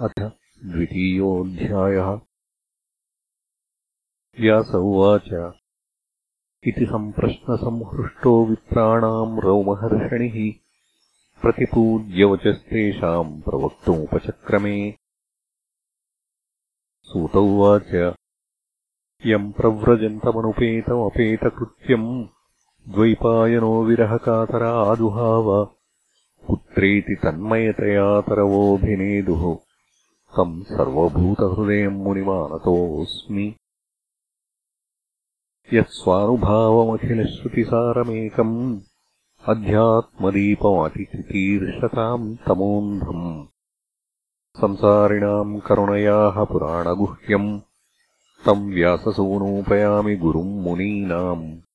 अथ द्वितीयोऽध्यायः। व्यास उवाच। इति सम्प्रश्नसंहृष्टो विप्राणाम् रौमहर्षणिः प्रतिपूज्यवचस्तेषाम् प्रवक्तुमुपचक्रमे। सूत उवाच। यम् प्रव्रजन्तमनुपेतमपेतकृत्यम् द्वैपायनो विरहकातर आजुहाव पुत्रेति तन्मयतयातरवोऽभिनेदुः तम् सर्वभूतहृदयम् मुनिमानतोऽस्मि यत्स्वानुभावमखिलश्रुतिसारमेकम् अध्यात्मदीपमतिचिकीर्षताम् तमोऽन्धम् संसारिणाम् करुणयाः पुराणगुह्यम्। तम् व्याससूनोपयामि गुरुम् मुनीनाम्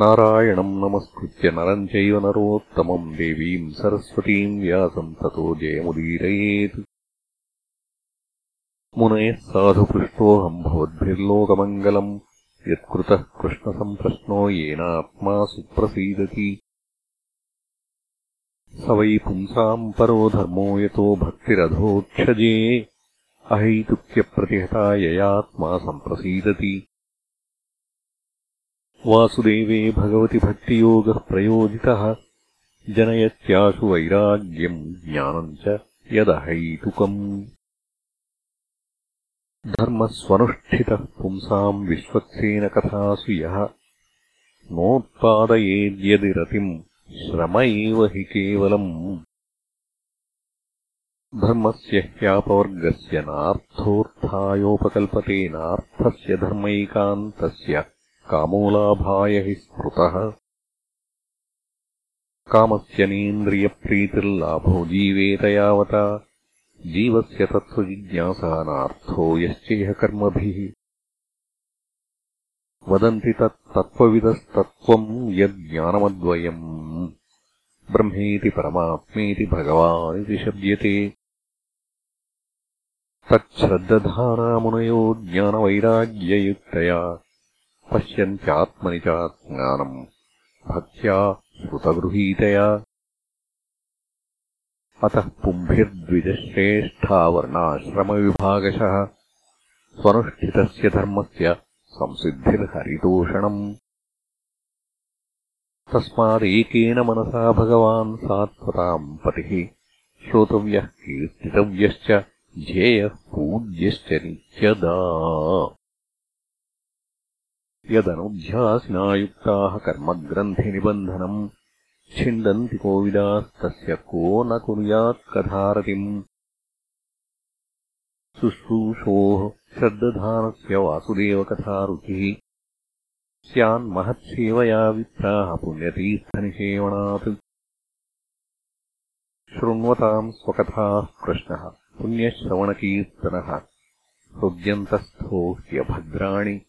नारायणम् नमस्कृत्य नरम् चैव नरोत्तमम् देवीम् सरस्वतीम् व्यासम् ततो जयमुदीरयेत्। मुनयः साधुपृष्टोऽहम् भवद्भिर्लोकमङ्गलम्। यत्कृतः कृष्णसम्प्रश्नो येनात्मा सुप्रसीदति। स वै पुंसाम् परो धर्मो यतो भक्तिरधोक्षजे। अहैतुक्यप्रतिहता ययात्मा सम्प्रसीदति वासुदेवे भगवति भक्तियोगः प्रयोजितः जनयत्याशु वैराग्यम् ज्ञानम् च यदहैतुकम्। धर्मस्वनुष्ठितः पुंसाम् विश्वक्सेनकथासु यः नोत्पादयेद्यदि रतिम् श्रम एव हि केवलम्। धर्मस्य ह्यापवर्गस्य नार्थोऽर्थायोपकल्पते नार्थस्य धर्मैकान्तस्य कामोलाभाय हि स्मृतः। कामस्य नेन्द्रियप्रीतिर्लाभो जीवेत यावता जीवस्य तत्त्वजिज्ञासानार्थो यश्चेह कर्मभिः। वदन्ति तत्तत्त्वविदस्तत्त्वम् यज्ज्ञानमद्वयम्। ब्रह्मेति परमात्मेति भगवानिति शब्यते तच्छ्रद्दधानामुनयो ज्ञानवैराग्ययुक्तया पश्यन्त्यात्मनि चात्मानम् भक्त्या श्रुतगृहीतया अतः पुंभिर्द्विजश्रेष्ठावर्णाश्रमविभागशः स्वनुष्ठितस्य धर्मस्य संसिद्धिर्हरितोषणम्। तस्मादेकेन मनसा भगवान् सात्वताम् पतिः श्रोतव्यः कीर्तितव्यश्च ध्येयः पूज्यश्च नित्यदा यदनुध्यासिनायुक्ताः कर्मग्रन्थिनिबन्धनम् छिन्दन्ति कोविदास्तस्य को न कुर्यात्कधारतिम् शुश्रूषोः श्रद्दधानस्य वासुदेवकथारुचिः स्यान्महत्सेवया विप्राः पुण्यतीर्थनिषेवणात्। शृण्वताम् स्वकथाः प्रश्नः पुण्यश्रवणकीर्तनः हृद्यन्तस्थो ह्यभद्राणि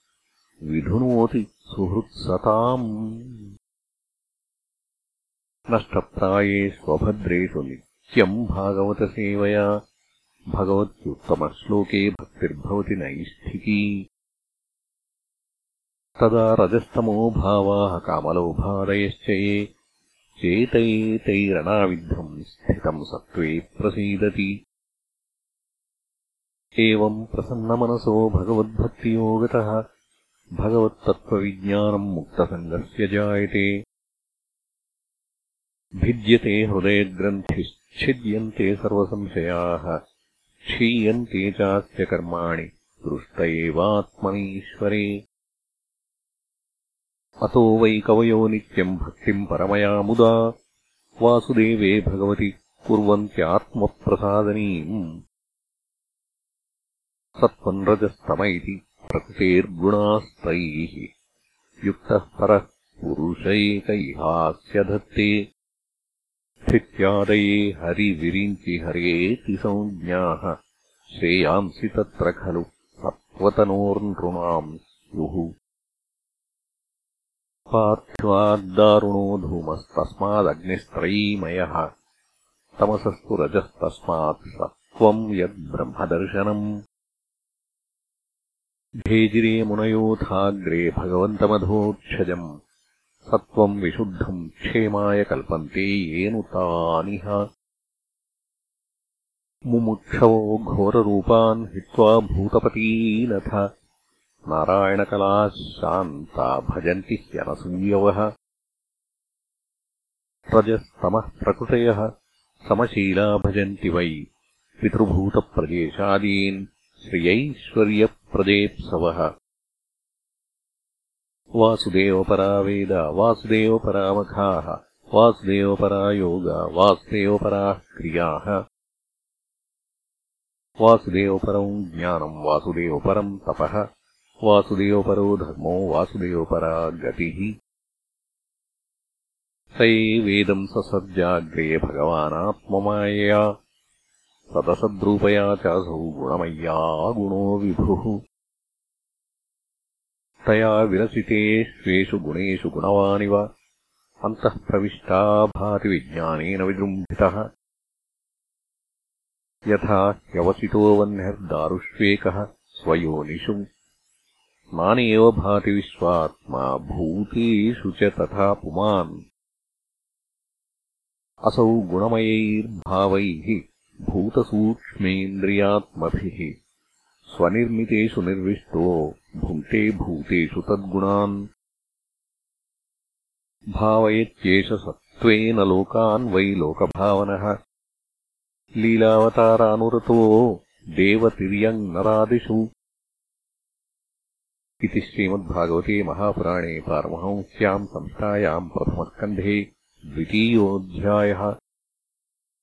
विधुनोति सुहृत्सताम्। नष्टप्रायेष्वभद्रेषु नित्यम् भागवतसेवया भगवत्युत्तमश्लोके भक्तिर्भवति नैष्ठिकी। तदा रजस्तमो भावाः कामलोभादयश्च ये चेतयेतैरणाविद्धम् स्थितम् सत्त्वे प्रसीदति। एवम् प्रसन्नमनसो भगवद्भक्तियोगतः भगवत्तत्त्वविज्ञानम् मुक्तसङ्गस्य जायते। भिद्यते हृदयग्रन्थिश्छिद्यन्ते सर्वसंशयाः क्षीयन्ते चास्य कर्माणि दृष्ट एवात्मनीश्वरे अतो वै कवयो नित्यम् भक्तिम् परमया मुदा वासुदेवे भगवति कुर्वन्त्यात्मप्रसादनीम्। सत्त्वम् रजस्तम इति प्रकृतेर्गुणास्तैः। युक्तः परः पुरुष एक इहास्य धत्ते स्थित्यादये हरिविरिञ्चि हरेति संज्ञाः। श्रेयांसि तत्र खलु सत्त्वतनोर्नृणाम् स्युः। पार्थिवाद्दारुणो धूमस्तस्मादग्निस्त्रयीमयः। तमसस्तु रजस्तस्मात् सत्त्वम् यद्ब्रह्मदर्शनम् भेजिरे मुनयोथाग्रे भगवन्तमधोक्षजम्। सत्त्वम् विशुद्धम् क्षेमाय कल्पन्ते येनुतानिह मुमुक्षवो घोररूपान् हित्वा भूतपतीनथ। नारायणकलाः शान्ता भजन्ति ह्यनसूयवः। रजस्तमः प्रकृतयः। समशीला भजन्ति वै। पितृभूतप्रदेशादीन् श्रियैश्वर्यप्रदेप्सवः वासुदेवपरा वेद वासुदेवपरामखाः वासुदेवपरा योगा वासुदेवपराः क्रियाः वासुदेवपरम् ज्ञानम् वासुदेवपरम् तपः। वासुदेवपरो धर्मो वासुदेवपरा गतिः। स एवेदम् ससर्जाग्रे भगवानात्ममायया सदसद्रूपया चासौ गुणमय्या गुणो विभुः। तया विरसितेष्वेषु गुणेषु गुणवानिव। अन्तः प्रविष्टा भाति विज्ञानेन विजृम्भितः। यथा ह्यवसितो वह्निर्दारुष्वेकः स्वयोनिषु नानेव भाति विश्वात्मा भूतेषु च तथा पुमान्। असौ गुणमयैर्भावैः भूतसूक्ष्मेन्द्रियात्मभिः स्वनिर्मितेषु निर्विष्टो भुङ्क्ते भूतेषु तद्गुणान् भावयत्येष सत्त्वेन लोकान् वै लोकभावनः। लीलावतारानुरतो देवतिर्यम् नरादिषु इति श्रीमद्भागवते महापुराणे पारमहंस्याम् संस्थायाम् प्रथमस्कन्धे द्वितीयोऽध्यायः